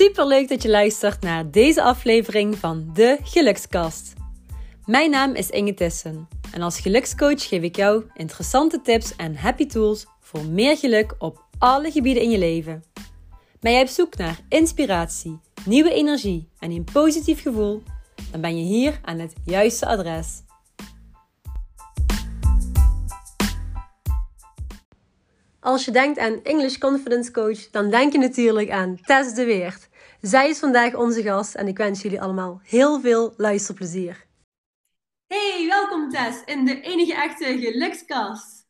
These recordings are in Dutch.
Super leuk dat je luistert naar deze aflevering van de Gelukskast. Mijn naam is Inge Tissen en als gelukscoach geef ik jou interessante tips en happy tools voor meer geluk op alle gebieden in je leven. Ben jij op zoek naar inspiratie, nieuwe energie en een positief gevoel? Dan ben je hier aan het juiste adres. Als je denkt aan English Confidence Coach, dan denk je natuurlijk aan Tess de Weert. Zij is vandaag onze gast en ik wens jullie allemaal heel veel luisterplezier. Hey, welkom Tess in de enige echte gelukskast.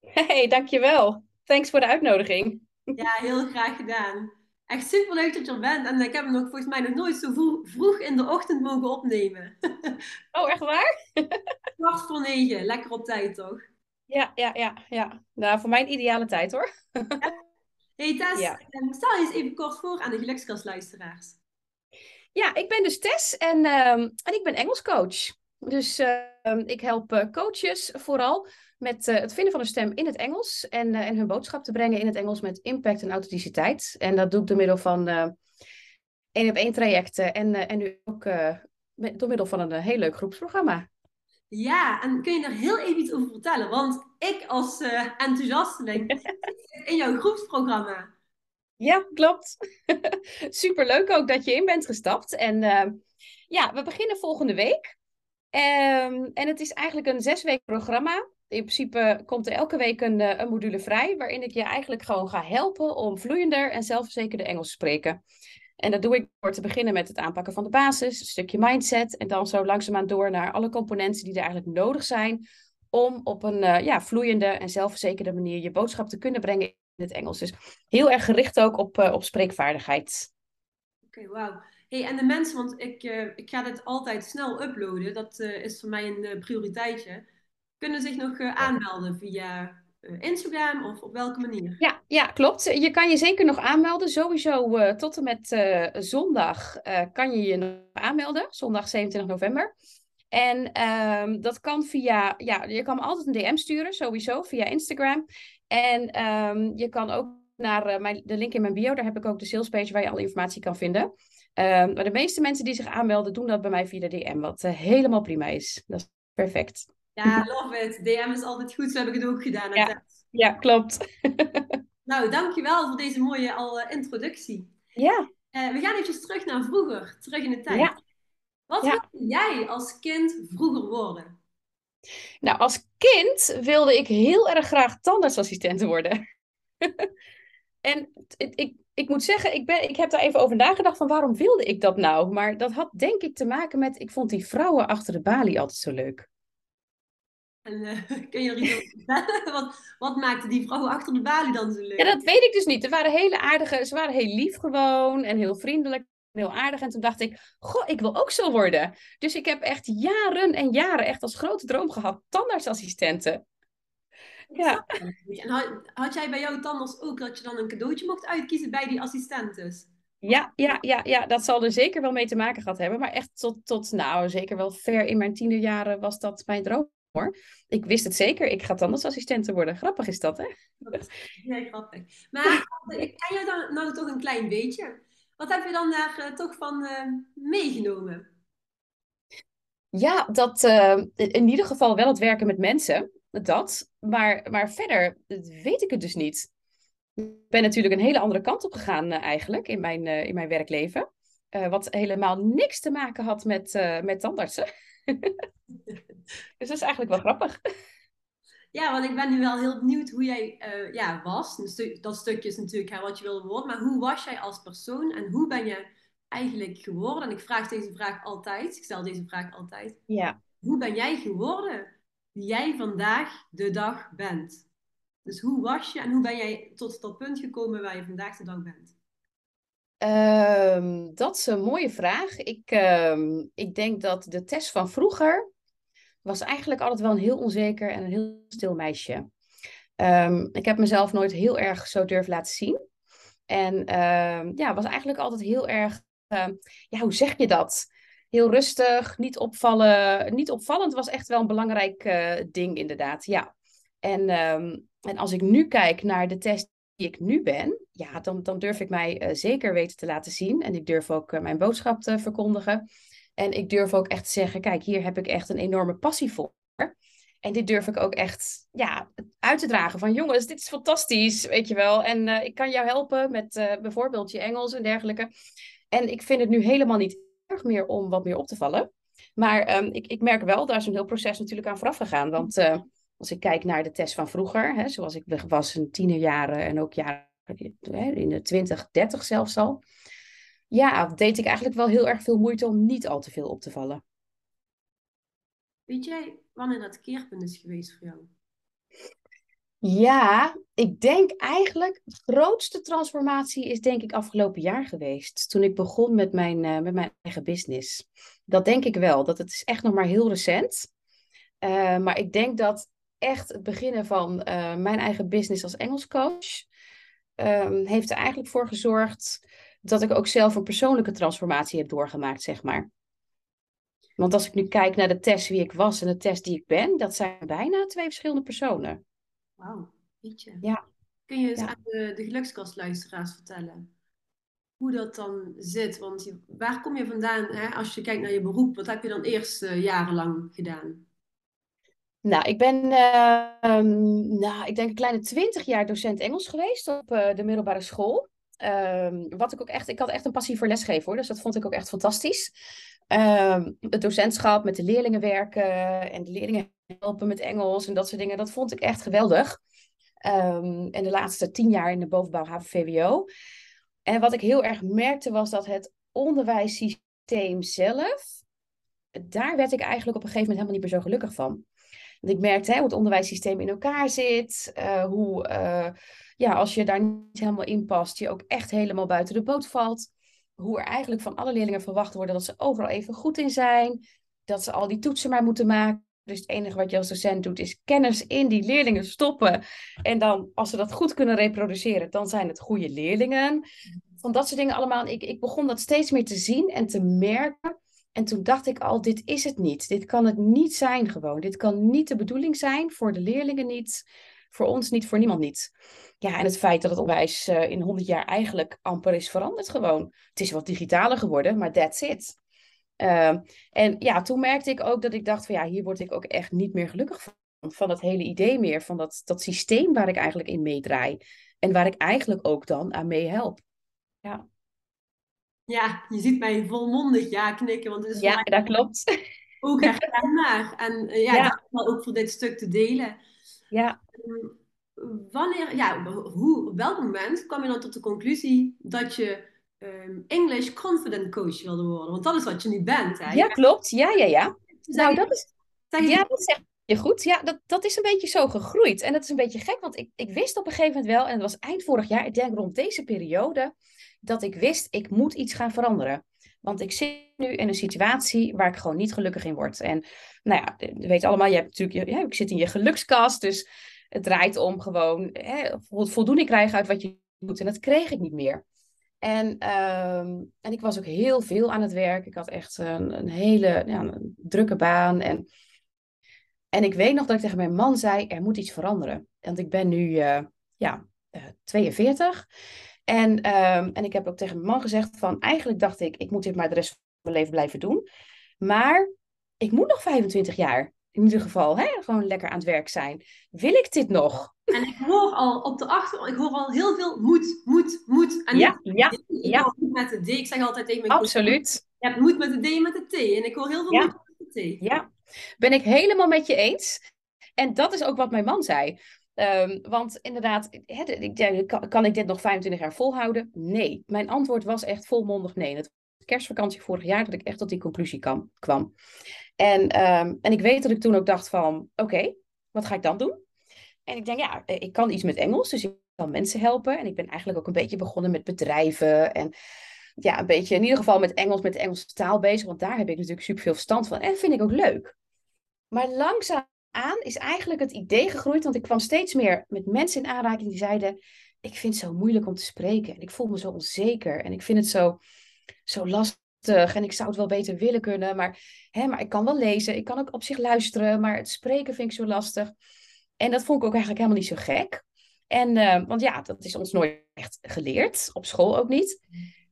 Hey, dankjewel. Thanks voor de uitnodiging. Ja, heel graag gedaan. Echt super leuk dat je er bent. En ik heb hem nog volgens mij nog nooit zo vroeg in de ochtend mogen opnemen. Oh, echt waar? Kwart voor negen. Lekker op tijd, toch? Ja, ja, ja, ja. Nou, voor mijn ideale tijd hoor. Hey Tess, ja. Ehm, stel je eens even kort voor aan de gelukskastluisteraars. Ja, ik ben dus Tess en, ehm, en ik ben Engelscoach. Dus uh, ik help uh, coaches vooral met uh, het vinden van een stem in het Engels en, uh, en hun boodschap te brengen in het Engels met impact en authenticiteit. En dat doe ik door middel van één op één trajecten en, en nu ook met, door middel van een heel leuk groepsprogramma. Ja, en kun je daar heel even iets over vertellen? Want ik als uh, enthousiasteling in jouw groepsprogramma. Ja, klopt. Superleuk ook dat je in bent gestapt. En uh, ja, we beginnen volgende week. Um, en het is eigenlijk een zesweek programma. In principe komt er elke week een, uh, een module vrij, waarin ik je eigenlijk gewoon ga helpen om vloeiender en zelfverzekerder Engels te spreken. En dat doe ik door te beginnen met het aanpakken van de basis, een stukje mindset. En dan zo langzaamaan door naar alle componenten die er eigenlijk nodig zijn. Om op een uh, ja, vloeiende en zelfverzekerde manier je boodschap te kunnen brengen in het Engels. Dus heel erg gericht ook op, uh, op spreekvaardigheid. Oké, okay, wauw. Hey, en de mensen, want ik, uh, ik ga dit altijd snel uploaden. Dat is voor mij een prioriteitje. Kunnen zich nog aanmelden via eh, Instagram of op welke manier? Ja, ja, klopt. Je kan je zeker nog aanmelden. Sowieso uh, tot en met uh, zondag kan je je nog aanmelden. Zondag 27 november. En um, dat kan via, ja, je kan me altijd een DM sturen, sowieso, via Instagram. En um, je kan ook naar mijn, de link in mijn bio, daar heb ik ook de salespage waar je alle informatie kan vinden. Um, maar de meeste mensen die zich aanmelden, doen dat bij mij via de DM, wat helemaal prima is. Dat is perfect. Ja, love it. DM is altijd goed. Zo heb ik het ook gedaan. Ja, ja klopt. nou, dankjewel voor deze mooie al introductie. Ja. Uh, we gaan eventjes terug naar vroeger, terug in de tijd. Ja. Wat ja. wilde jij als kind vroeger worden? Nou, als kind wilde ik heel erg graag tandartsassistent worden. en ik, ik, ik moet zeggen, ik, ben, ik heb daar even over nagedacht van waarom wilde ik dat nou? Maar dat had denk ik te maken met, ik vond die vrouwen achter de balie altijd zo leuk. En uh, kun je er iets over vertellen? wat, wat maakte die vrouw achter de balie dan zo leuk? Ja, dat weet ik dus niet. Ze waren hele aardige, ze waren heel lief gewoon en heel vriendelijk. Heel aardig. En toen dacht ik, goh, ik wil ook zo worden. Dus ik heb echt jaren en jaren echt als grote droom gehad. Tandartsassistenten. Ja. En had, had jij bij jouw tandarts ook dat je dan een cadeautje mocht uitkiezen bij die assistentes? Ja, ja, ja, ja, dat zal er zeker wel mee te maken gehad hebben. Maar echt tot, tot nou, zeker wel ver in mijn tienerjaren was dat mijn droom hoor. Ik wist het zeker. Ik ga tandartsassistent worden. Grappig is dat, hè? Heel grappig. Maar ik ken je dan nou toch een klein beetje. Wat heb je dan daar uh, toch van uh, meegenomen? Ja, dat uh, in ieder geval wel het werken met mensen. Dat. Maar, maar verder weet ik het dus niet. Ik ben natuurlijk een hele andere kant op gegaan eigenlijk in mijn, in mijn werkleven. wat helemaal niks te maken had met, met tandartsen. dus dat is eigenlijk wel grappig. Ja, want ik ben nu wel heel benieuwd hoe jij uh, ja, was. Stu dat stukje is natuurlijk hè, wat je wilde worden. Maar hoe was jij als persoon en hoe ben je eigenlijk geworden? En ik vraag deze vraag altijd. Ik stel deze vraag altijd. Ja. Hoe ben jij geworden wie jij vandaag de dag bent? Dus hoe was je en hoe ben jij tot dat punt gekomen waar je vandaag de dag bent? Um, dat is een mooie vraag. Ik, um, ik denk dat de test van vroeger was eigenlijk altijd wel een heel onzeker en een heel stil meisje. Um, ik heb mezelf nooit heel erg zo durven laten zien. En ja, was eigenlijk altijd heel erg, ja, hoe zeg je dat? Heel rustig, niet opvallen. Niet opvallend was echt wel een belangrijk uh, ding, inderdaad. Ja. En, en als ik nu kijk naar de test ik nu ben, ja, dan, dan durf ik mij uh, zeker weten te laten zien. En ik durf ook uh, mijn boodschap te verkondigen. En ik durf ook echt te zeggen, kijk, hier heb ik echt een enorme passie voor. En dit durf ik ook echt ja, uit te dragen. Van jongens, dit is fantastisch, weet je wel. En uh, ik kan jou helpen met bijvoorbeeld je Engels en dergelijke. En ik vind het nu helemaal niet erg meer om wat meer op te vallen. Maar um, ik, ik merk wel, daar is een heel proces natuurlijk aan vooraf gegaan. Want als ik kijk naar de test van vroeger, hè, zoals ik was in tienerjaren en ook jaren in de 20, 30 zelfs al. Ja, deed ik eigenlijk wel heel erg veel moeite om niet al te veel op te vallen. Weet jij wanneer dat keerpunt is geweest voor jou? Ja, ik denk eigenlijk de grootste transformatie is denk ik afgelopen jaar geweest. Toen ik begon met mijn, uh, met mijn eigen business. Dat denk ik wel. Dat het is echt nog maar heel recent. Uh, maar ik denk dat echt het beginnen van uh, mijn eigen business als Engelscoach um, heeft er eigenlijk voor gezorgd dat ik ook zelf een persoonlijke transformatie heb doorgemaakt, zeg maar. Want als ik nu kijk naar de test wie ik was en de test die ik ben, dat zijn bijna twee verschillende personen. Wauw, je. Ja. Kun je eens ja. aan de, de gelukskastluisteraars vertellen hoe dat dan zit? Want je, waar kom je vandaan hè, als je kijkt naar je beroep? Wat heb je dan eerst uh, jarenlang gedaan? Nou, ik ben, uh, nou, ik denk een kleine twintig jaar docent Engels geweest op uh, de middelbare school. Uh, wat ik ook echt, ik had echt een passie voor lesgeven hoor, dus dat vond ik ook echt fantastisch. Ehm, het docentschap, met de leerlingen werken en de leerlingen helpen met Engels en dat soort dingen, dat vond ik echt geweldig. Ehm, en de laatste tien jaar in de bovenbouw HAVO-VWO. En wat ik heel erg merkte was dat het onderwijssysteem zelf, daar werd ik eigenlijk op een gegeven moment helemaal niet meer zo gelukkig van. Ik merkte hè, hoe het onderwijssysteem in elkaar zit. Uh, hoe, uh, ja, als je daar niet helemaal in past, je ook echt helemaal buiten de boot valt. Hoe er eigenlijk van alle leerlingen verwacht wordt dat ze overal even goed in zijn. Dat ze al die toetsen maar moeten maken. Dus het enige wat je als docent doet, is kennis in die leerlingen stoppen. En dan, als ze dat goed kunnen reproduceren, dan zijn het goede leerlingen. Van dat soort dingen allemaal. Ik, ik begon dat steeds meer te zien en te merken. En toen dacht ik al, dit is het niet. Dit kan het niet zijn gewoon. Dit kan niet de bedoeling zijn, voor de leerlingen niet, voor ons niet, voor niemand niet. Ja, en het feit dat het onderwijs uh, in 100 jaar eigenlijk amper is veranderd gewoon. Het is wat digitaler geworden, maar that's it. Uh, en ja, toen merkte ik ook dat ik dacht van ja, hier word ik ook echt niet meer gelukkig van. Van dat hele idee meer, van dat, dat systeem waar ik eigenlijk in meedraai. En waar ik eigenlijk ook dan aan mee help. Ja. Ja, je ziet mij volmondig ja knikken. Want het is ja, dat klopt. Ook herkenbaar. En uh, ja, ja. ook voor dit stuk te delen. Ja. Um, wanneer, ja, hoe, op welk moment kwam je dan tot de conclusie dat je um, English confident coach wilde worden? Want dat is wat je nu bent. Hè? Ja, klopt. Ja, ja, ja. nou, dat is, ja, dat zeg je goed. Ja, dat, dat is een beetje zo gegroeid. En dat is een beetje gek, want ik, ik wist op een gegeven moment wel, en dat was eind vorig jaar, ik denk rond deze periode, dat ik wist, ik moet iets gaan veranderen. Want ik zit nu in een situatie waar ik gewoon niet gelukkig in word. En nou ja, je weet allemaal, je hebt natuurlijk, ja, ik zit in je gelukskast, dus het draait om gewoon hè, voldoening krijgen uit wat je doet. En dat kreeg ik niet meer. En, um, en ik was ook heel veel aan het werk. Ik had echt een, een hele ja, drukke baan. En, en ik weet nog dat ik tegen mijn man zei, er moet iets veranderen. Want ik ben nu uh, ja, uh, 42. En, um, en ik heb ook tegen mijn man gezegd van, eigenlijk dacht ik, ik moet dit maar de rest van mijn leven blijven doen. Maar ik moet nog 25 jaar, in ieder geval, hè, gewoon lekker aan het werk zijn. Wil ik dit nog? En ik hoor al op de achter, ik hoor al heel veel moed, moed, moed. En ja, ja, ik ja. met de D. Ik zeg altijd tegen mijn Absoluut. Je hebt moed met de D en met de T. En ik hoor heel veel ja. met de T. Ja, ben ik helemaal met je eens. En dat is ook wat mijn man zei. Um, want inderdaad, kan, kan, ik dit nog 25 jaar volhouden? Nee. Mijn antwoord was echt volmondig nee. Het was kerstvakantie vorig jaar dat ik echt tot die conclusie kwam. En, um, en ik weet dat ik toen ook dacht van, oké, wat ga ik dan doen? En ik denk, ja, ik kan iets met Engels, dus ik kan mensen helpen. En ik ben eigenlijk ook een beetje begonnen met bedrijven en ja, een beetje in ieder geval met Engels, met de Engelse taal bezig. Want daar heb ik natuurlijk super veel verstand van en vind ik ook leuk. Maar langzaam aan is eigenlijk het idee gegroeid, want ik kwam steeds meer met mensen in aanraking die zeiden: Ik vind het zo moeilijk om te spreken en ik voel me zo onzeker en ik vind het zo, zo lastig en ik zou het wel beter willen kunnen, maar, hè, maar ik kan wel lezen, ik kan ook op zich luisteren, maar het spreken vind ik zo lastig. En dat vond ik ook eigenlijk helemaal niet zo gek. En, uh, want ja, dat is ons nooit echt geleerd, op school ook niet.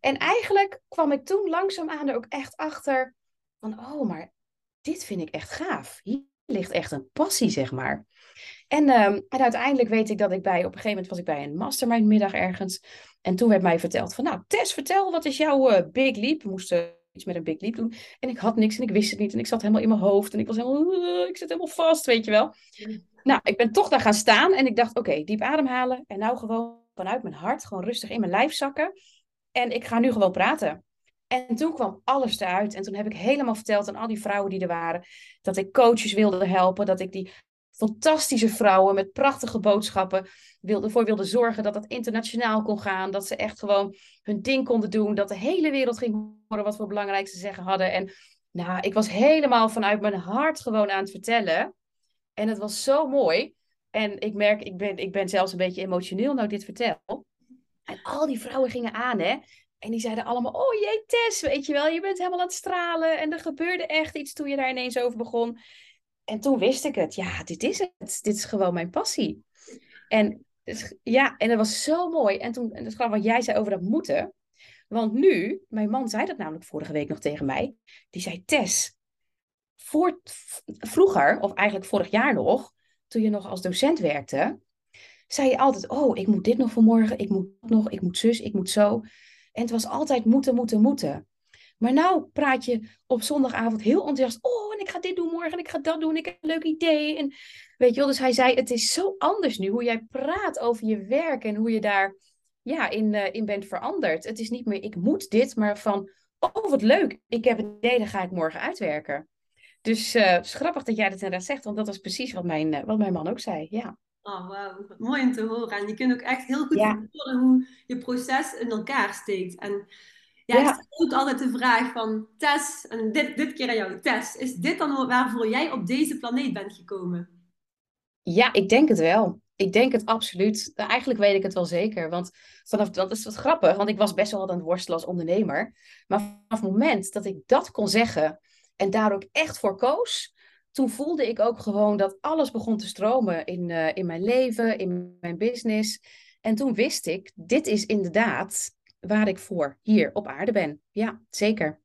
En eigenlijk kwam ik toen langzaamaan er ook echt achter van, oh, maar dit vind ik echt gaaf. Hier ligt echt een passie, zeg maar. En, uh, en uiteindelijk weet ik dat ik bij, op een gegeven moment was ik bij een mastermind middag ergens. En toen werd mij verteld van, nou Tess, vertel, wat is jouw uh, big leap? We moesten iets met een big leap doen. En ik had niks en ik wist het niet. En ik zat helemaal in mijn hoofd. En ik was helemaal, ik zit helemaal vast, weet je wel. Nou, ik ben toch daar gaan staan. En ik dacht, oké, diep ademhalen. En nou gewoon vanuit mijn hart, gewoon rustig in mijn lijf zakken. En ik ga nu gewoon praten. En toen kwam alles eruit. En toen heb ik helemaal verteld aan al die vrouwen die er waren. Dat ik coaches wilde helpen. Dat ik die fantastische vrouwen met prachtige boodschappen wilde, voor wilde zorgen dat het internationaal kon gaan. Dat ze echt gewoon hun ding konden doen. Dat de hele wereld ging horen wat we belangrijk te zeggen hadden. En nou, ik was helemaal vanuit mijn hart gewoon aan het vertellen. En het was zo mooi. En ik merk, ik ben, ik ben zelfs een beetje emotioneel nou dit vertel. En al die vrouwen gingen aan, hè. En die zeiden allemaal, oh jee, Tess, weet je wel, je bent helemaal aan het stralen. En er gebeurde echt iets toen je daar ineens over begon. En toen wist ik het. Ja, dit is het. Dit is gewoon mijn passie. En ja, en dat was zo mooi. En toen, en dat is gewoon wat jij zei over dat moeten. Want nu, mijn man zei dat namelijk vorige week nog tegen mij. Die zei, Tess, voor, vroeger, of eigenlijk vorig jaar nog, toen je nog als docent werkte, zei je altijd, oh, ik moet dit nog vanmorgen, ik moet nog, ik moet zus, ik moet zo. En het was altijd moeten, moeten, moeten. Maar nou praat je op zondagavond heel enthousiast. Oh, en ik ga dit doen morgen en ik ga dat doen. Ik heb een leuk idee. En weet je wel, dus hij zei: Het is zo anders nu hoe jij praat over je werk en hoe je daar ja, in, uh, in bent veranderd. Het is niet meer ik moet dit, maar van oh, wat leuk. Ik heb een idee, dan ga ik morgen uitwerken. Dus uh, grappig dat jij dat inderdaad zegt, want dat was precies wat mijn, uh, wat mijn man ook zei. Ja. Oh, wauw. Mooi om te horen. En je kunt ook echt heel goed ja. horen hoe je proces in elkaar steekt. En ja, ja. ik stel ook altijd de vraag van Tess, en dit, dit keer aan jou, Tess, is dit dan waarvoor jij op deze planeet bent gekomen? Ja, ik denk het wel. Ik denk het absoluut. Eigenlijk weet ik het wel zeker. Want vanaf dat is wat grappig, want ik was best wel wat aan het worstelen als ondernemer. Maar vanaf het moment dat ik dat kon zeggen en daar ook echt voor koos, toen voelde ik ook gewoon dat alles begon te stromen in, uh, in mijn leven, in mijn business. En toen wist ik, dit is inderdaad waar ik voor hier op aarde ben. Ja, zeker.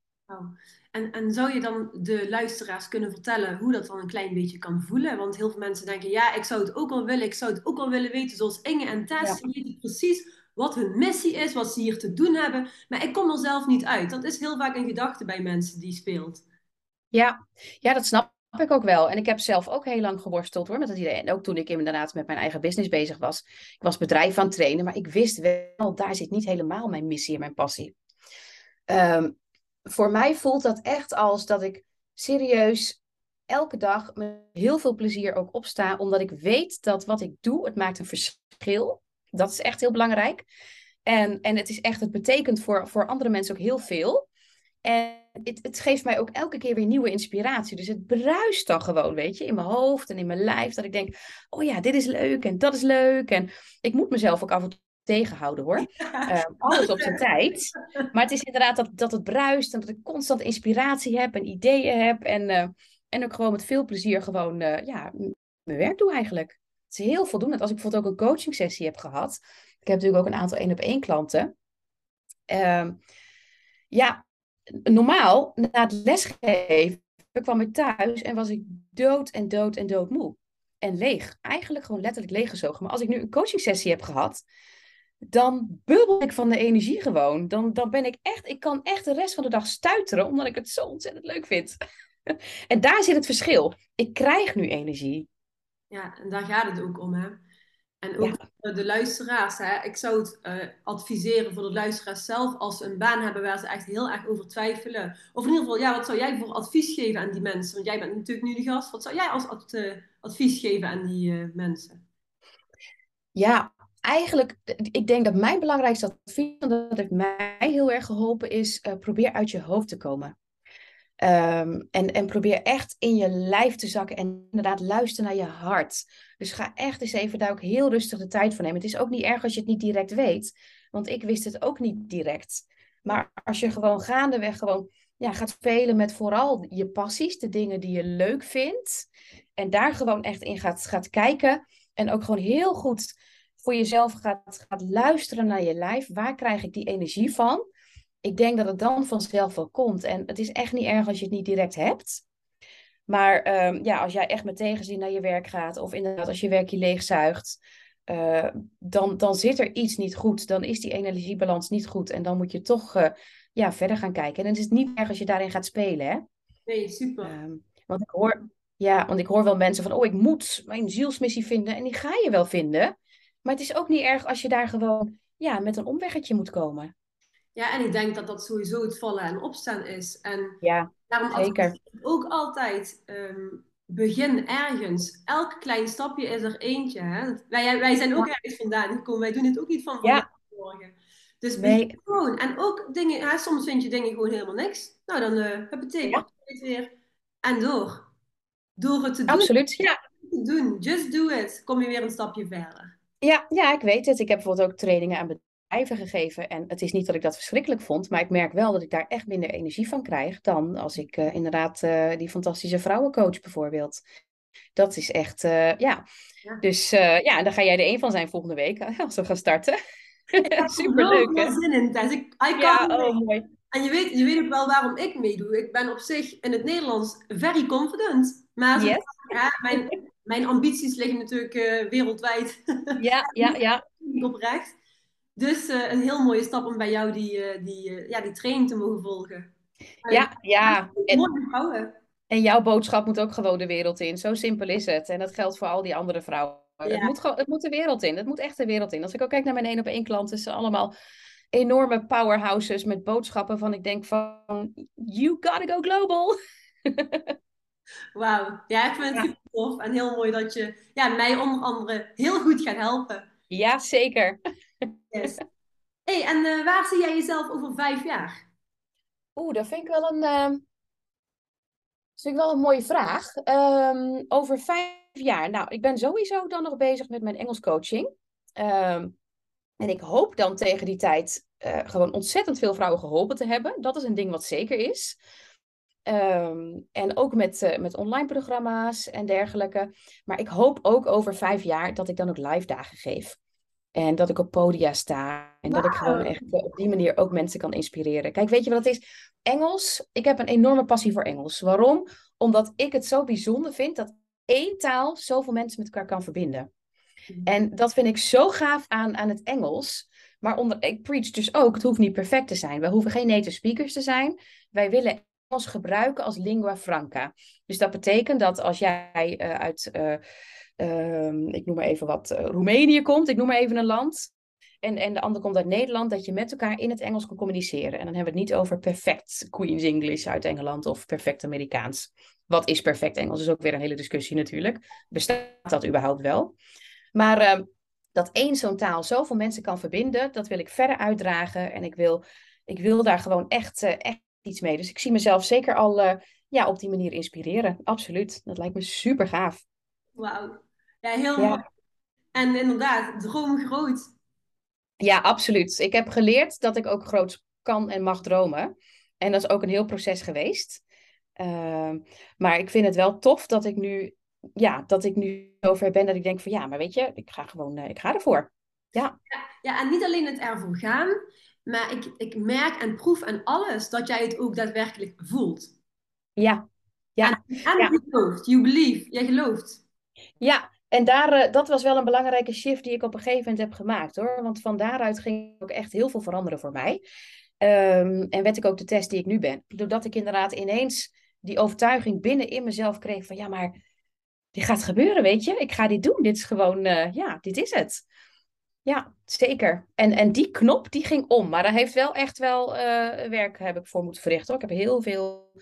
En, en zou je dan de luisteraars kunnen vertellen hoe dat dan een klein beetje kan voelen? Want heel veel mensen denken, ja, ik zou het ook al willen, ik zou het ook al willen weten, zoals Inge en Tess, ja. weten precies wat hun missie is, wat ze hier te doen hebben. Maar ik kom er zelf niet uit. Dat is heel vaak een gedachte bij mensen die speelt. Ja, ja dat snap ik ook wel. En ik heb zelf ook heel lang geworsteld hoor, met dat idee. En ook toen ik inderdaad met mijn eigen business bezig was. Ik was bedrijf aan het trainen, maar ik wist wel, daar zit niet helemaal mijn missie en mijn passie. Um, voor mij voelt dat echt als dat ik serieus elke dag met heel veel plezier ook opsta, omdat ik weet dat wat ik doe, het maakt een verschil. Dat is echt heel belangrijk. En, en het is echt, het betekent voor, voor andere mensen ook heel veel. En het, het, geeft mij ook elke keer weer nieuwe inspiratie. Dus het bruist dan gewoon, weet je, in mijn hoofd en in mijn lijf. Dat ik denk, oh ja, dit is leuk en dat is leuk. En ik moet mezelf ook af en toe tegenhouden hoor. Uh, alles op zijn tijd. Maar het is inderdaad dat, dat het bruist en dat ik constant inspiratie heb en ideeën heb. En, uh, en ook gewoon met veel plezier gewoon uh, ja, mijn werk doe eigenlijk. Het is heel voldoende. Als ik bijvoorbeeld ook een coaching sessie heb gehad. Ik heb natuurlijk ook een aantal één op één klanten. Ehm, ja, normaal, na het lesgeven, kwam ik thuis en was ik dood en dood en dood moe. En leeg. Eigenlijk gewoon letterlijk leeggezogen. Maar als ik nu een coaching sessie heb gehad, dan bubbel ik van de energie gewoon. Dan, dan ben ik echt, ik kan echt de rest van de dag stuiteren, omdat ik het zo ontzettend leuk vind. en daar zit het verschil. Ik krijg nu energie. Ja, en daar gaat het ook om, hè? En ook ja. de luisteraars, hè? ik zou het uh, adviseren voor de luisteraars zelf als ze een baan hebben waar ze echt heel erg over twijfelen. Of in ieder geval, ja, wat zou jij voor advies geven aan die mensen? Want jij bent natuurlijk nu de gast. Wat zou jij als ad, uh, advies geven aan die uh, mensen? Ja, eigenlijk, ik denk dat mijn belangrijkste advies, dat heeft mij heel erg geholpen, is probeer uit je hoofd te komen. Um, en, en probeer echt in je lijf te zakken en inderdaad luister naar je hart. Dus ga echt eens even daar ook heel rustig de tijd voor nemen. Het is ook niet erg als je het niet direct weet, want ik wist het ook niet direct. Maar als je gewoon gaandeweg gewoon ja, gaat spelen met vooral je passies, de dingen die je leuk vindt, en daar gewoon echt in gaat, gaat kijken en ook gewoon heel goed voor jezelf gaat, gaat luisteren naar je lijf. Waar krijg ik die energie van? Ik denk dat het dan vanzelf wel komt. En het is echt niet erg als je het niet direct hebt. Maar ehm, ja, als jij echt met tegenzin naar je werk gaat, of inderdaad als je werk je leegzuigt, uh, dan, dan zit er iets niet goed. Dan is die energiebalans niet goed. En dan moet je toch uh, ja, verder gaan kijken. En het is niet erg als je daarin gaat spelen. Hè? Nee, super. Um, want, ik hoor, ja, want ik hoor wel mensen van, oh, ik moet mijn zielsmissie vinden. En die ga je wel vinden. Maar het is ook niet erg als je daar gewoon ja, met een omweggetje moet komen. Ja, en ik denk dat dat sowieso het vallen en opstaan is. En ja, daarom zeker. ik ook altijd um, begin ergens. Elk klein stapje is er eentje. Hè? Wij, wij zijn ook ja. ergens vandaan gekomen. Wij doen het ook niet van vandaag ja. morgen. Dus nee. gewoon. En ook dingen, soms vind je dingen gewoon helemaal niks. Nou, dan uh, heb het ja. het weer. En door. Door het te doen. Absoluut, ja. Doen. Just do it. Kom je weer een stapje verder. Ja, ja, ik weet het. Ik heb bijvoorbeeld ook trainingen aan bedrijven gegeven. En het is niet dat ik dat verschrikkelijk vond, maar ik merk wel dat ik daar echt minder energie van krijg dan als ik uh, inderdaad uh, die fantastische vrouwencoach bijvoorbeeld. Dat is echt, uh, ja. ja. Dus ja, daar ga jij er een van zijn volgende week als we gaan starten. Superleuk, hè? zin in, Tess. Ik, I ja, oh, mooi. En je weet, je weet ook wel waarom ik meedoe. Ik ben op zich in het Nederlands very confident. Maar yes. ja, mijn, mijn ambities liggen natuurlijk wereldwijd. Ja, ja, ja. Oprecht. Dus uh, een heel mooie stap om bij jou die, uh, die, ja, die training te mogen volgen. Ja, ja. Mooie vrouwen. En jouw boodschap moet ook gewoon de wereld in. Zo simpel is het. En dat geldt voor al die andere vrouwen. Ja. Het, moet gewoon, het moet de wereld in. Het moet echt de wereld in. Als ik ook kijk naar mijn één op één klanten, ze allemaal enorme powerhouses met boodschappen van ik denk van you gotta go global. Wauw, ja, ik vind het super tof en heel mooi dat je ja, mij onder andere heel goed gaat helpen. Ja, zeker. Yes. hey, en uh, waar zie jij jezelf over vijf jaar? Oeh, dat vind ik wel een, uh, vind wel een mooie vraag. Um, over vijf jaar, nou, ik ben sowieso dan nog bezig met mijn Engels coaching. Um, en ik hoop dan tegen die tijd uh, gewoon ontzettend veel vrouwen geholpen te hebben. Dat is een ding wat zeker is. En ook met, uh, met online programma's en dergelijke. Maar ik hoop ook over vijf jaar dat ik dan ook live dagen geef. En dat ik op podia sta. En wow. dat ik gewoon echt uh, op die manier ook mensen kan inspireren. Kijk, weet je wat het is? Engels, ik heb een enorme passie voor Engels. Waarom? Omdat ik het zo bijzonder vind dat één taal zoveel mensen met elkaar kan verbinden. Mm. En dat vind ik zo gaaf aan, aan het Engels. Maar onder, ik preach dus ook, het hoeft niet perfect te zijn. We hoeven geen native speakers te zijn. Wij willen Engels gebruiken als lingua franca. Dus dat betekent dat als jij uh, uit, uh, uh, ik noem maar even wat, eh, Roemenië komt, ik noem maar even een land. En, en de ander komt uit Nederland, dat je met elkaar in het Engels kan communiceren. En dan hebben we het niet over perfect Queen's English uit Engeland of perfect Amerikaans. Wat is perfect Engels? is ook weer een hele discussie natuurlijk. Bestaat dat überhaupt wel? Maar ehm, dat één zo'n taal zoveel mensen kan verbinden, dat wil ik verder uitdragen. En ik wil, ik wil daar gewoon echt, uh, echt iets mee. Dus ik zie mezelf zeker al uh, ja, op die manier inspireren. Absoluut. Dat lijkt me super gaaf. Wauw. Ja, heel ja. mooi. En inderdaad, droom groot. Ja, absoluut. Ik heb geleerd dat ik ook groot kan en mag dromen. En dat is ook een heel proces geweest. Uh, maar ik vind het wel tof dat ik nu ja, dat ik nu zover ben dat ik denk van ja, maar weet je, ik ga gewoon, uh, ik ga ervoor. Ja. ja. Ja, en niet alleen het ervoor gaan, maar ik, ik merk en proef aan alles dat jij het ook daadwerkelijk voelt. Ja. Ja. En, en ja. je gelooft, you believe, jij gelooft. Ja, en daar, uh, dat was wel een belangrijke shift die ik op een gegeven moment heb gemaakt hoor. Want van daaruit ging ook echt heel veel veranderen voor mij. Um, en werd ik ook de test die ik nu ben. Doordat ik inderdaad ineens die overtuiging binnen in mezelf kreeg van ja, maar dit gaat gebeuren, weet je. Ik ga dit doen. Dit is gewoon, uh, ja, dit is het. Ja, zeker. En, en die knop, die ging om. Maar daar heeft wel echt wel uh, werk heb ik voor moeten verrichten. Hoor. Ik heb heel veel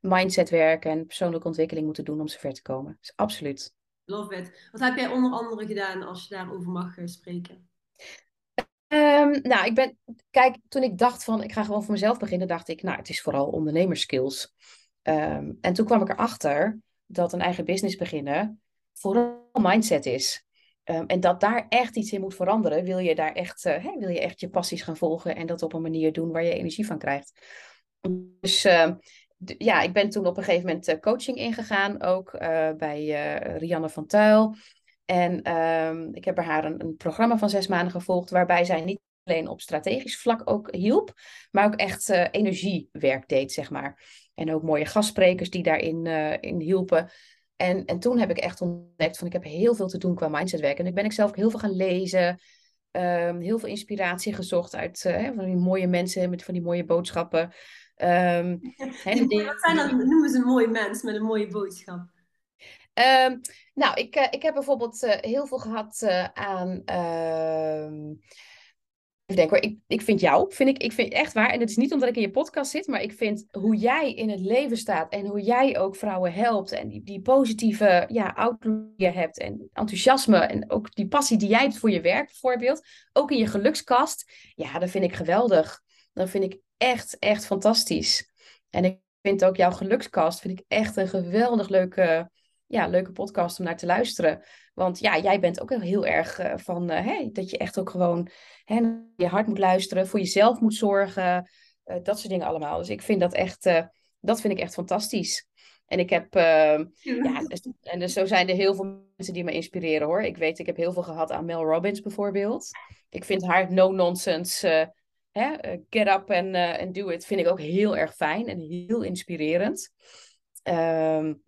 mindsetwerk en persoonlijke ontwikkeling moeten doen om zover te komen. Dus absoluut. Love it. Wat heb jij onder andere gedaan als je daarover mag uh, spreken? Um, nou, ik ben, kijk, toen ik dacht van, ik ga gewoon voor mezelf beginnen, dacht ik, nou, het is vooral ondernemerskills. Um, en toen kwam ik erachter dat een eigen business beginnen vooral mindset is. Um, en dat daar echt iets in moet veranderen. Wil je daar echt, hè, wil je echt je passies gaan volgen en dat op een manier doen waar je energie van krijgt. Dus ja, ik ben toen op een gegeven moment uh, coaching ingegaan, ook uh, bij Rianne van Tuil. En ehm, ik heb bij haar een, programma van zes maanden gevolgd, waarbij zij niet alleen op strategisch vlak ook hielp, maar ook echt energiewerk deed, zeg maar. En ook mooie gastsprekers die daarin in hielpen. En, en toen heb ik echt ontdekt van ik heb heel veel te doen qua mindsetwerk. En ik ben ik zelf ook heel veel gaan lezen, um, heel veel inspiratie gezocht uit van die mooie mensen met van die mooie boodschappen. Um, die, die, wat zijn dan, noemen ze een mooie mens met een mooie boodschap? Um, nou, ik, uh, ik heb bijvoorbeeld uh, heel veel gehad uh, aan. Even denken hoor, ik, ik vind jou, vind ik, ik vind echt waar. En het is niet omdat ik in je podcast zit, maar ik vind hoe jij in het leven staat en hoe jij ook vrouwen helpt en die, die positieve ja, outlook je hebt en enthousiasme en ook die passie die jij hebt voor je werk bijvoorbeeld, ook in je gelukskast, ja, dat vind ik geweldig. Dat vind ik echt, echt fantastisch. En ik vind ook jouw gelukskast, vind ik echt een geweldig leuke ja, leuke podcast om naar te luisteren. Want ja, jij bent ook heel erg uh, van uh, hey, dat je echt ook gewoon hè, je hart moet luisteren, voor jezelf moet zorgen, uh, dat soort dingen allemaal. Dus ik vind dat echt, dat vind ik echt fantastisch. En ik heb, ehm, ja, dus, en dus zo zijn er heel veel mensen die me inspireren hoor. Ik weet, ik heb heel veel gehad aan Mel Robbins bijvoorbeeld. Ik vind haar no-nonsense, get up and, do it, vind ik ook heel erg fijn en heel inspirerend. Um,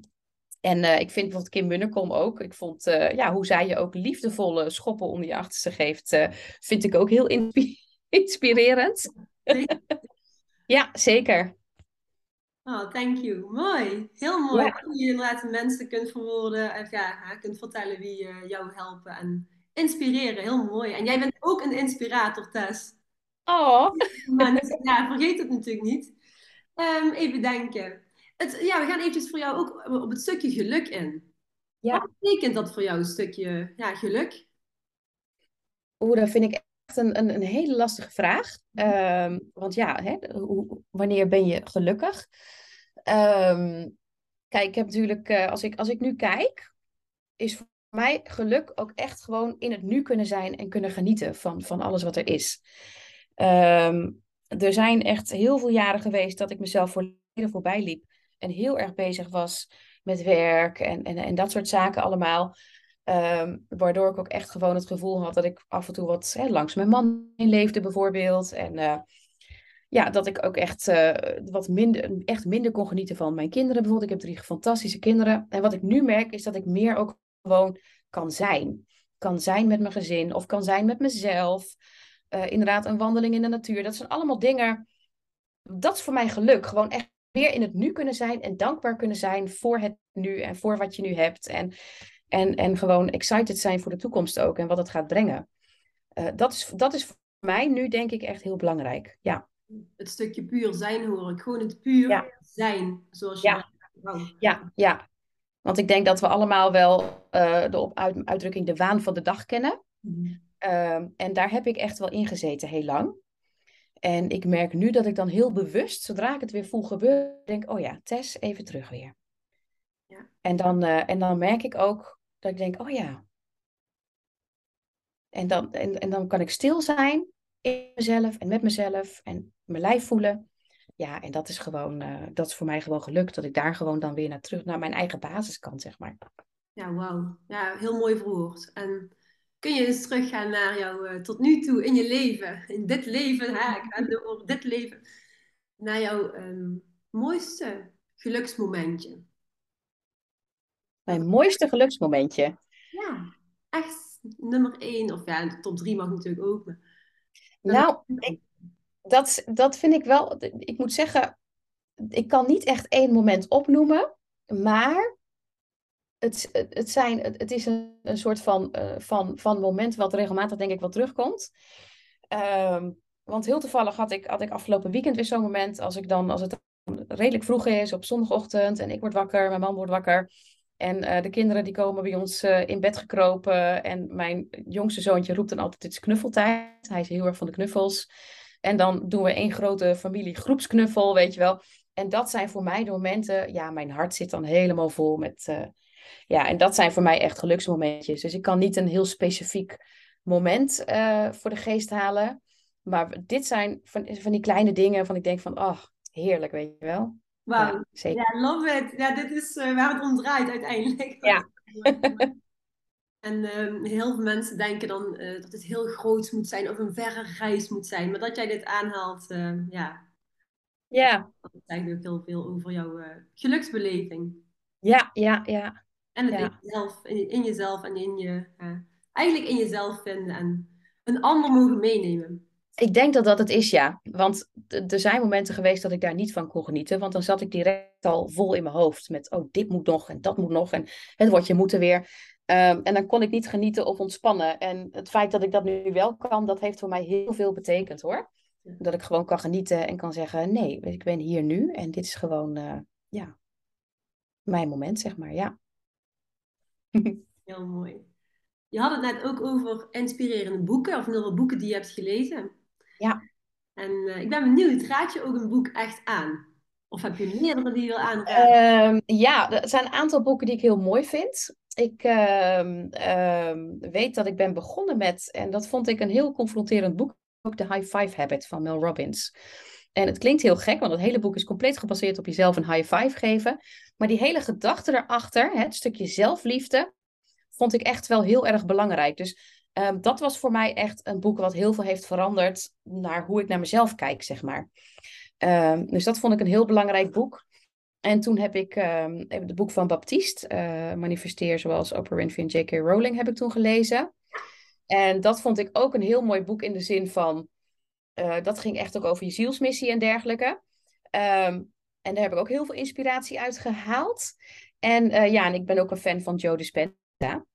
en uh, ik vind bijvoorbeeld Kim Munnekom ook. Ik vond uh, ja, hoe zij je ook liefdevolle schoppen onder je achterste geeft, uh, vind ik ook heel insp inspirerend. ja, zeker. Oh, thank you. Mooi. Heel mooi. Ja. Hoe je inderdaad mensen kunt verwoorden en ja, kunt vertellen wie jou helpen en inspireren. Heel mooi. En jij bent ook een inspirator, Tess. Oh. Mensen, ja, vergeet het natuurlijk niet. Um, even denken. Het, ja, we gaan eventjes voor jou ook op het stukje geluk in. Ja. Wat betekent dat voor jou, een stukje ja, geluk? Oeh, dat vind ik echt een, een, een hele lastige vraag. Um, want ja, hè, hoe, wanneer ben je gelukkig? Um, kijk, ik heb natuurlijk, uh, als, ik, als ik nu kijk, is voor mij geluk ook echt gewoon in het nu kunnen zijn en kunnen genieten van, van alles wat er is. Um, er zijn echt heel veel jaren geweest dat ik mezelf volledig voorbij liep en heel erg bezig was met werk en, en, en dat soort zaken allemaal. Um, waardoor ik ook echt gewoon het gevoel had dat ik af en toe wat hè, langs mijn man leefde, bijvoorbeeld. En uh, ja, dat ik ook echt uh, wat minder, echt minder kon genieten van mijn kinderen. Bijvoorbeeld, ik heb drie fantastische kinderen. En wat ik nu merk, is dat ik meer ook gewoon kan zijn. Kan zijn met mijn gezin of kan zijn met mezelf. Uh, inderdaad, een wandeling in de natuur. Dat zijn allemaal dingen. Dat is voor mij geluk. Gewoon echt meer in het nu kunnen zijn en dankbaar kunnen zijn voor het nu en voor wat je nu hebt. En, en, en gewoon excited zijn voor de toekomst ook en wat het gaat brengen. Uh, dat, is, dat is voor mij nu denk ik echt heel belangrijk. Ja. Het stukje puur zijn hoor ik. Gewoon het puur zijn. Zoals je ja. ja, ja. Want ik denk dat we allemaal wel uh, de op uit, uitdrukking de waan van de dag kennen. Mm en daar heb ik echt wel in gezeten heel lang. En ik merk nu dat ik dan heel bewust, zodra ik het weer voel gebeuren, denk, oh ja, Tess, even terug weer. Ja. En, dan, uh, en dan merk ik ook dat ik denk, oh ja. En dan, en, en dan kan ik stil zijn in mezelf en met mezelf en mijn lijf voelen. Ja, en dat is gewoon, uh, dat is voor mij gewoon gelukt, dat ik daar gewoon dan weer naar terug, naar mijn eigen basis kan, zeg maar. Ja, wauw. Ja, heel mooi verwoord. En kun je eens teruggaan naar jou uh, tot nu toe in je leven, in dit leven, hè, ik ga over dit leven, naar jouw um, mooiste geluksmomentje? Mijn mooiste geluksmomentje? Ja, echt nummer één, of ja, de top drie mag natuurlijk ook. Maar... Nou, ik, dat, dat vind ik wel, ik moet zeggen, ik kan niet echt één moment opnoemen, maar het, het, zijn, het, is een, soort van, uh, van, van moment wat regelmatig denk ik wel terugkomt. Um, want heel toevallig had ik, had ik afgelopen weekend weer zo'n moment als ik dan, als het redelijk vroeg is op zondagochtend en ik word wakker, mijn man wordt wakker. En uh, de kinderen die komen bij ons uh, in bed gekropen. En mijn jongste zoontje roept dan altijd, het is knuffeltijd. Hij is heel erg van de knuffels. En dan doen we één grote familie groepsknuffel, weet je wel. En dat zijn voor mij de momenten, ja, mijn hart zit dan helemaal vol met, ja, en dat zijn voor mij echt geluksmomentjes. Dus ik kan niet een heel specifiek moment uh, voor de geest halen. Maar dit zijn van, van die kleine dingen van ik denk van, oh, heerlijk, weet je wel. Wauw, ja, zeker. Ja, love it. Ja, dit is uh, waar het om draait uiteindelijk. Ja. En ehm, heel veel mensen denken dan eh, dat het heel groot moet zijn of een verre reis moet zijn. Maar dat jij dit aanhaalt, ehm, ja. Ja. Dat zegt ook heel veel over jouw uh, geluksbeleving. Ja, ja, ja. En het Ja. in, jezelf, in, in jezelf en in je, eh, eigenlijk in jezelf vinden en een ander mogen meenemen. Ik denk dat dat het is, ja. Want er zijn momenten geweest dat ik daar niet van kon genieten. Want dan zat ik direct al vol in mijn hoofd met, oh, dit moet nog en dat moet nog. En het woordje moeten weer. Ehm, en dan kon ik niet genieten of ontspannen. En het feit dat ik dat nu wel kan, dat heeft voor mij heel veel betekend hoor. Dat ik gewoon kan genieten en kan zeggen, nee, ik ben hier nu. En dit is gewoon, eh, ja, mijn moment, zeg maar, ja. Heel mooi. Je had het net ook over inspirerende boeken, of in ieder geval boeken die je hebt gelezen. Ja. En eh, ik ben benieuwd, raad je ook een boek echt aan? Of heb je meerdere die je wil aanraden? Ehm, ja, er zijn een aantal boeken die ik heel mooi vind. Ik ehm, ehm, weet dat ik ben begonnen met, en dat vond ik een heel confronterend boek, ook The High Five Habit van Mel Robbins. En het klinkt heel gek, want het hele boek is compleet gebaseerd op jezelf een high five geven. Maar die hele gedachte erachter, het stukje zelfliefde, vond ik echt wel heel erg belangrijk. Dus ehm, dat was voor mij echt een boek wat heel veel heeft veranderd naar hoe ik naar mezelf kijk, zeg maar. Ehm, dus dat vond ik een heel belangrijk boek. En toen heb ik ehm, het boek van Baptiste, eh, Manifesteer zoals Oprah Winfrey en J.K. Rowling, heb ik toen gelezen. En dat vond ik ook een heel mooi boek in de zin van, eh, dat ging echt ook over je zielsmissie en dergelijke. Ehm, en daar heb ik ook heel veel inspiratie uit gehaald. En eh, ja, en ik ben ook een fan van Joe Dispenza.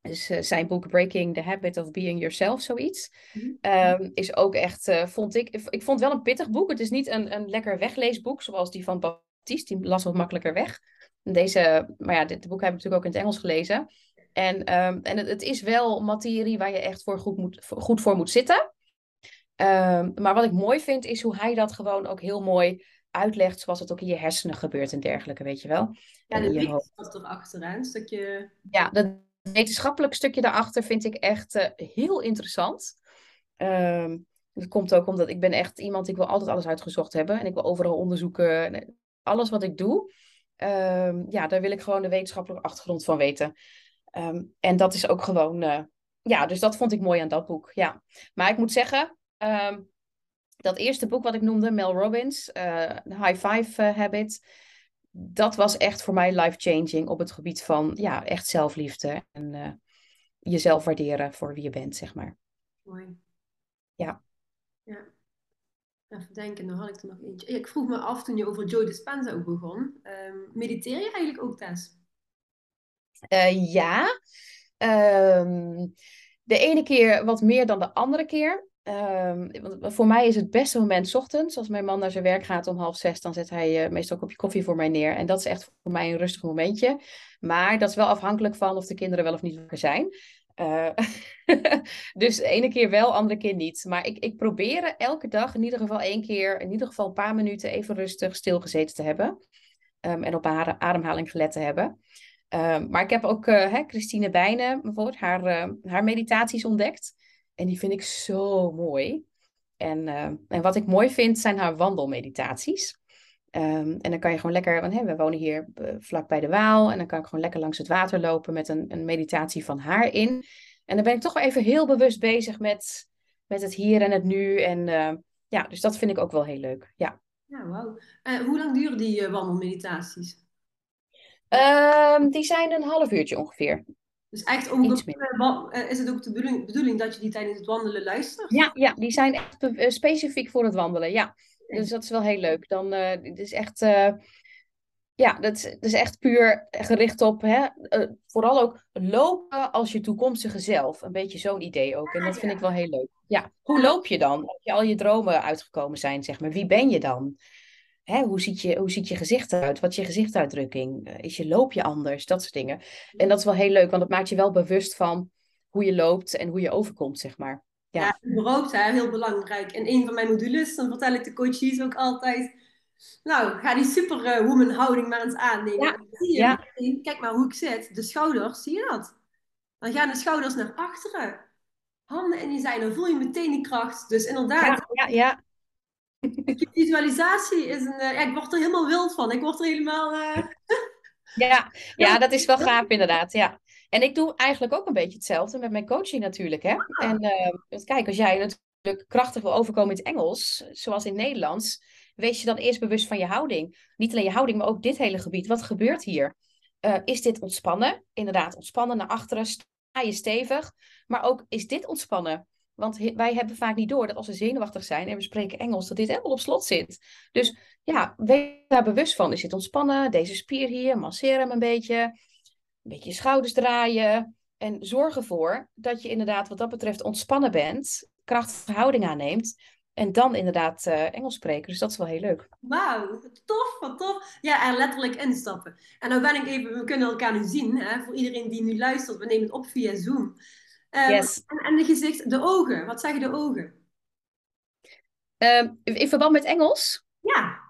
Dus eh, zijn boek Breaking the Habit of Being Yourself, zoiets. Mhm. Ehm, is ook echt, eh, vond ik, ik vond het wel een pittig boek. Het is niet een, een lekker wegleesboek zoals die van Baptiste. Die las wat makkelijker weg. Deze, maar ja, dit boek heb ik natuurlijk ook in het Engels gelezen. En, ehm, en het, het is wel materie waar je echt voor goed, moet, voor- goed voor moet zitten. Ehm, maar wat ik mooi vind, is hoe hij dat gewoon ook heel mooi uitlegt, zoals het ook in je hersenen gebeurt en dergelijke, weet je wel. Ja, de wetenschap erachter, hè? Een stukje... Ja, dat wetenschappelijk stukje daarachter vind ik echt eh, heel interessant. Ehm, dat komt ook omdat ik ben echt iemand, ik wil altijd alles uitgezocht hebben. En ik wil overal onderzoeken. En, eh, alles wat ik doe, ehm, ja, daar wil ik gewoon de wetenschappelijke achtergrond van weten. Ehm, en dat is ook gewoon, eh, ja, dus dat vond ik mooi aan dat boek, ja. Maar ik moet zeggen, ehm, dat eerste boek wat ik noemde, Mel Robbins, The High Five eh, Habit, dat was echt voor mij life-changing op het gebied van ja, echt zelfliefde en eh, jezelf waarderen voor wie je bent, zeg maar. Mooi. Ja. Ja. Even denken, nou had ik er nog eentje. Ik vroeg me af toen je over Joe Dispenza ook begon. Ehm, mediteer je eigenlijk ook, Tess? Ja, Ehm, de ene keer wat meer dan de andere keer. Ehm, want voor mij is het beste moment ochtends. Als mijn man naar zijn werk gaat om half zes, dan zet hij eh, meestal een kopje koffie voor mij neer. En dat is echt voor mij een rustig momentje. Maar dat is wel afhankelijk van of de kinderen wel of niet wakker zijn. Eh, dus de ene keer wel, andere keer niet. Maar ik, ik probeer elke dag in ieder geval één keer, in ieder geval een paar minuten even rustig stilgezeten te hebben. Ehm, en op haar ademhaling gelet te hebben. Ehm, maar ik heb ook eh, hè, Christine Bijnen, bijvoorbeeld, haar, eh, haar meditaties ontdekt. En die vind ik zo mooi. En, eh, en wat ik mooi vind, zijn haar wandelmeditaties. Ehm, en dan kan je gewoon lekker, want we wonen hier eh, vlak bij de Waal. En dan kan ik gewoon lekker langs het water lopen met een, een meditatie van haar in. En dan ben ik toch wel even heel bewust bezig met, met het hier en het nu. En eh, ja, dus dat vind ik ook wel heel leuk. Ja. Ja, wauw. Eh, hoe lang duren die wandelmeditaties? Ehm, die zijn een half uurtje ongeveer. Dus echt eh, eh, is het ook de bedoeling, bedoeling dat je die tijdens het wandelen luistert? Ja, ja, die zijn echt eh, specifiek voor het wandelen. Ja, dus dat is wel heel leuk. Dan, eh het is echt, ja, dat is, dat is echt puur gericht op, hè, vooral ook lopen als je toekomstige zelf. Een beetje zo'n idee ook. En dat vind ik wel heel leuk. Ja, hoe loop je dan? Als je al je dromen uitgekomen zijn, zeg maar. Wie ben je dan? Hè, hoe, ziet je, hoe ziet je gezicht eruit? Wat is je gezichtsuitdrukking? Eh, Is je, loop je anders? Dat soort dingen. En dat is wel heel leuk, want dat maakt je wel bewust van hoe je loopt en hoe je overkomt, zeg maar. Ja. Ja, überhaupt hè, heel belangrijk. In een van mijn modules, dan vertel ik de coaches ook altijd... Nou, ga die superwoman houding maar eens aannemen. Ja, zie je ja. kijk maar hoe ik zit. De schouders, zie je dat? Dan gaan de schouders naar achteren. Handen in je zij, dan voel je meteen die kracht. Dus inderdaad, ja, ja. die visualisatie is een... eh, ja, ik word er helemaal wild van. Ik word er helemaal... eh, Ja, ja, dat is wel gaaf inderdaad. Ja. En ik doe eigenlijk ook een beetje hetzelfde met mijn coaching natuurlijk. Hè? Ah. En uh, kijk, als jij natuurlijk krachtig wil overkomen in het Engels, zoals in het Nederlands, wees je dan eerst bewust van je houding. Niet alleen je houding, maar ook dit hele gebied. Wat gebeurt hier? Uh, is dit ontspannen? Inderdaad, ontspannen naar achteren, sta je stevig. Maar ook, is dit ontspannen? Want wij hebben vaak niet door dat als we zenuwachtig zijn en we spreken Engels, dat dit helemaal op slot zit. Dus ja, wees daar bewust van. Is dit ontspannen? Deze spier hier, masseer hem een beetje. Een beetje je schouders draaien. En zorg ervoor dat je inderdaad wat dat betreft ontspannen bent. Krachtige houding aanneemt. En dan inderdaad uh, Engels spreken. Dus dat is wel heel leuk. Wauw, tof, wat tof. Ja, er letterlijk instappen. En nou ben ik even, we kunnen elkaar nu zien. Hè? Voor iedereen die nu luistert, we nemen het op via Zoom. Um, yes. en, en de gezicht, de ogen. Wat zeggen de ogen? Um, in verband met Engels? Ja.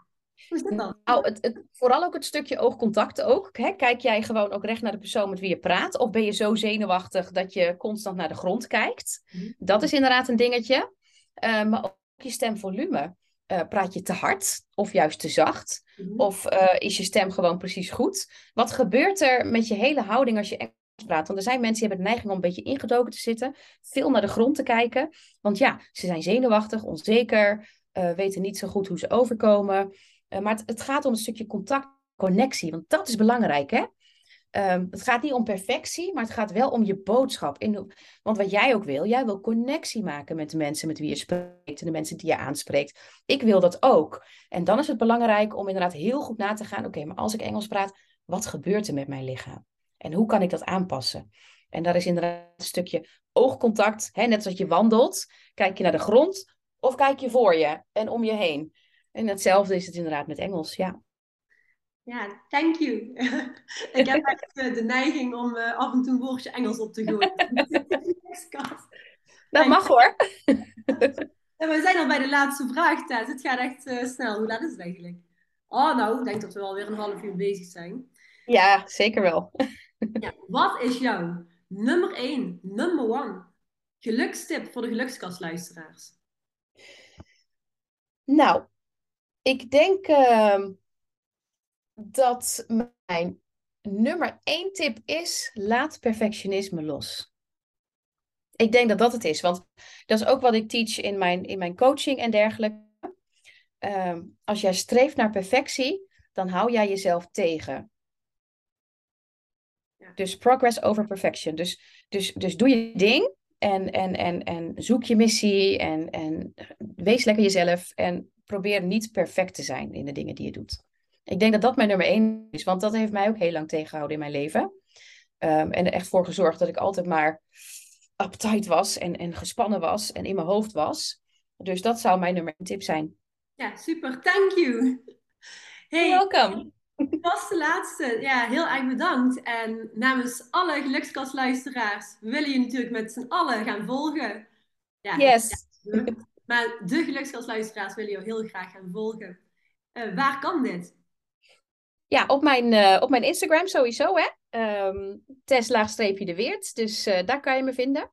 Hoe is dat dan? Nou, het, het, vooral ook het stukje oogcontact ook. Hè? Kijk jij gewoon ook recht naar de persoon met wie je praat? Of ben je zo zenuwachtig dat je constant naar de grond kijkt? Mhm. Dat is inderdaad een dingetje. Uh, maar ook je stemvolume. Uh, praat je te hard of juist te zacht? Mhm. Of uh, is je stem gewoon precies goed? Wat gebeurt er met je hele houding als je Praat? Want er zijn mensen die hebben de neiging om een beetje ingedoken te zitten, veel naar de grond te kijken. Want ja, ze zijn zenuwachtig, onzeker, uh, weten niet zo goed hoe ze overkomen. Uh, maar het, het, gaat om een stukje contact, connectie, want dat is belangrijk, hè? Um, het gaat niet om perfectie, maar het gaat wel om je boodschap. In, want wat jij ook wil, jij wil connectie maken met de mensen met wie je spreekt en de mensen die je aanspreekt. Ik wil dat ook. En dan is het belangrijk om inderdaad heel goed na te gaan. Oké, maar als ik Engels praat, wat gebeurt er met mijn lichaam? En hoe kan ik dat aanpassen? En daar is inderdaad een stukje oogcontact. Hè? Net als dat je wandelt, kijk je naar de grond of kijk je voor je en om je heen. En hetzelfde is het inderdaad met Engels, ja. Ja, thank you. ik heb echt uh, de neiging om uh, af en toe een woordje Engels op te gooien. dat mag hoor. en we zijn al bij de laatste vraag, Tess. Het gaat echt uh, snel. Hoe laat is het eigenlijk? Oh, nou, ik denk dat we alweer een half uur bezig zijn. Ja, zeker wel. Ja, wat is jouw nummer 1, number one gelukstip voor de gelukskastluisteraars? Nou, ik denk uh, dat mijn nummer 1 tip is: laat perfectionisme los. Ik denk dat dat het is, want dat is ook wat ik teach in mijn, in mijn coaching en dergelijke. Uh, als jij streeft naar perfectie, dan hou jij jezelf tegen. Dus progress over perfection. Dus, dus, dus doe je ding en, en, en, en zoek je missie en, en wees lekker jezelf en probeer niet perfect te zijn in de dingen die je doet. Ik denk dat dat mijn nummer één is, want dat heeft mij ook heel lang tegengehouden in mijn leven. Um, en er echt voor gezorgd dat ik altijd maar uptight was en, en gespannen was en in mijn hoofd was. Dus dat zou mijn nummer één tip zijn. Ja, super. Thank you. Hey, welkom. Dat was de laatste. Ja, heel erg bedankt. En namens alle gelukskastluisteraars, willen je natuurlijk met z'n allen gaan volgen. Ja, yes. Ja, maar de gelukskastluisteraars willen je heel graag gaan volgen. Uh, waar kan dit? Ja, op mijn, uh, op mijn Instagram sowieso, hè. Um, Tess-de Weert. Dus uh, daar kan je me vinden.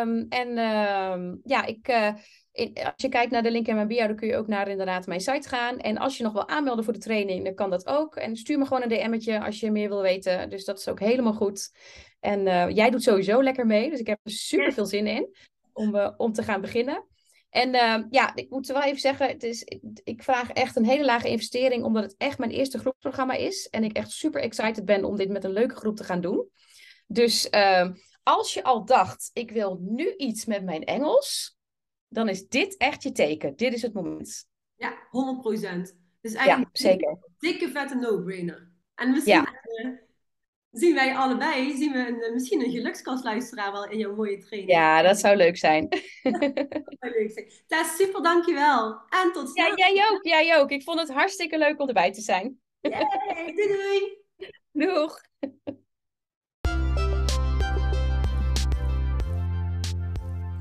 Um, en um, ja, ik... Als je kijkt naar de link in mijn bio, dan kun je ook naar inderdaad mijn site gaan. En als je nog wil aanmelden voor de training, dan kan dat ook. En stuur me gewoon een DM'tje als je meer wil weten. Dus dat is ook helemaal goed. En uh, jij doet sowieso lekker mee. Dus ik heb er super veel zin in om, uh, om te gaan beginnen. En uh, ja, ik moet wel even zeggen, het is, ik vraag echt een hele lage investering, omdat het echt mijn eerste groepsprogramma is. En ik echt super excited ben om dit met een leuke groep te gaan doen. Dus als je al dacht, ik wil nu iets met mijn Engels, dan is dit echt je teken. Dit is het moment. Ja, 100 procent. Dus eigenlijk ja, zeker. een dikke vette no-brainer. En misschien ja. uh, zien wij allebei, zien we een, misschien een gelukskastluisteraar wel in jouw mooie training. Ja, dat zou leuk zijn. dat zou leuk zijn. Tess, super dankjewel. En tot snel. Ja, jij ook, jij ook. Ik vond het hartstikke leuk om erbij te zijn. Yay, doei doei. Doeg.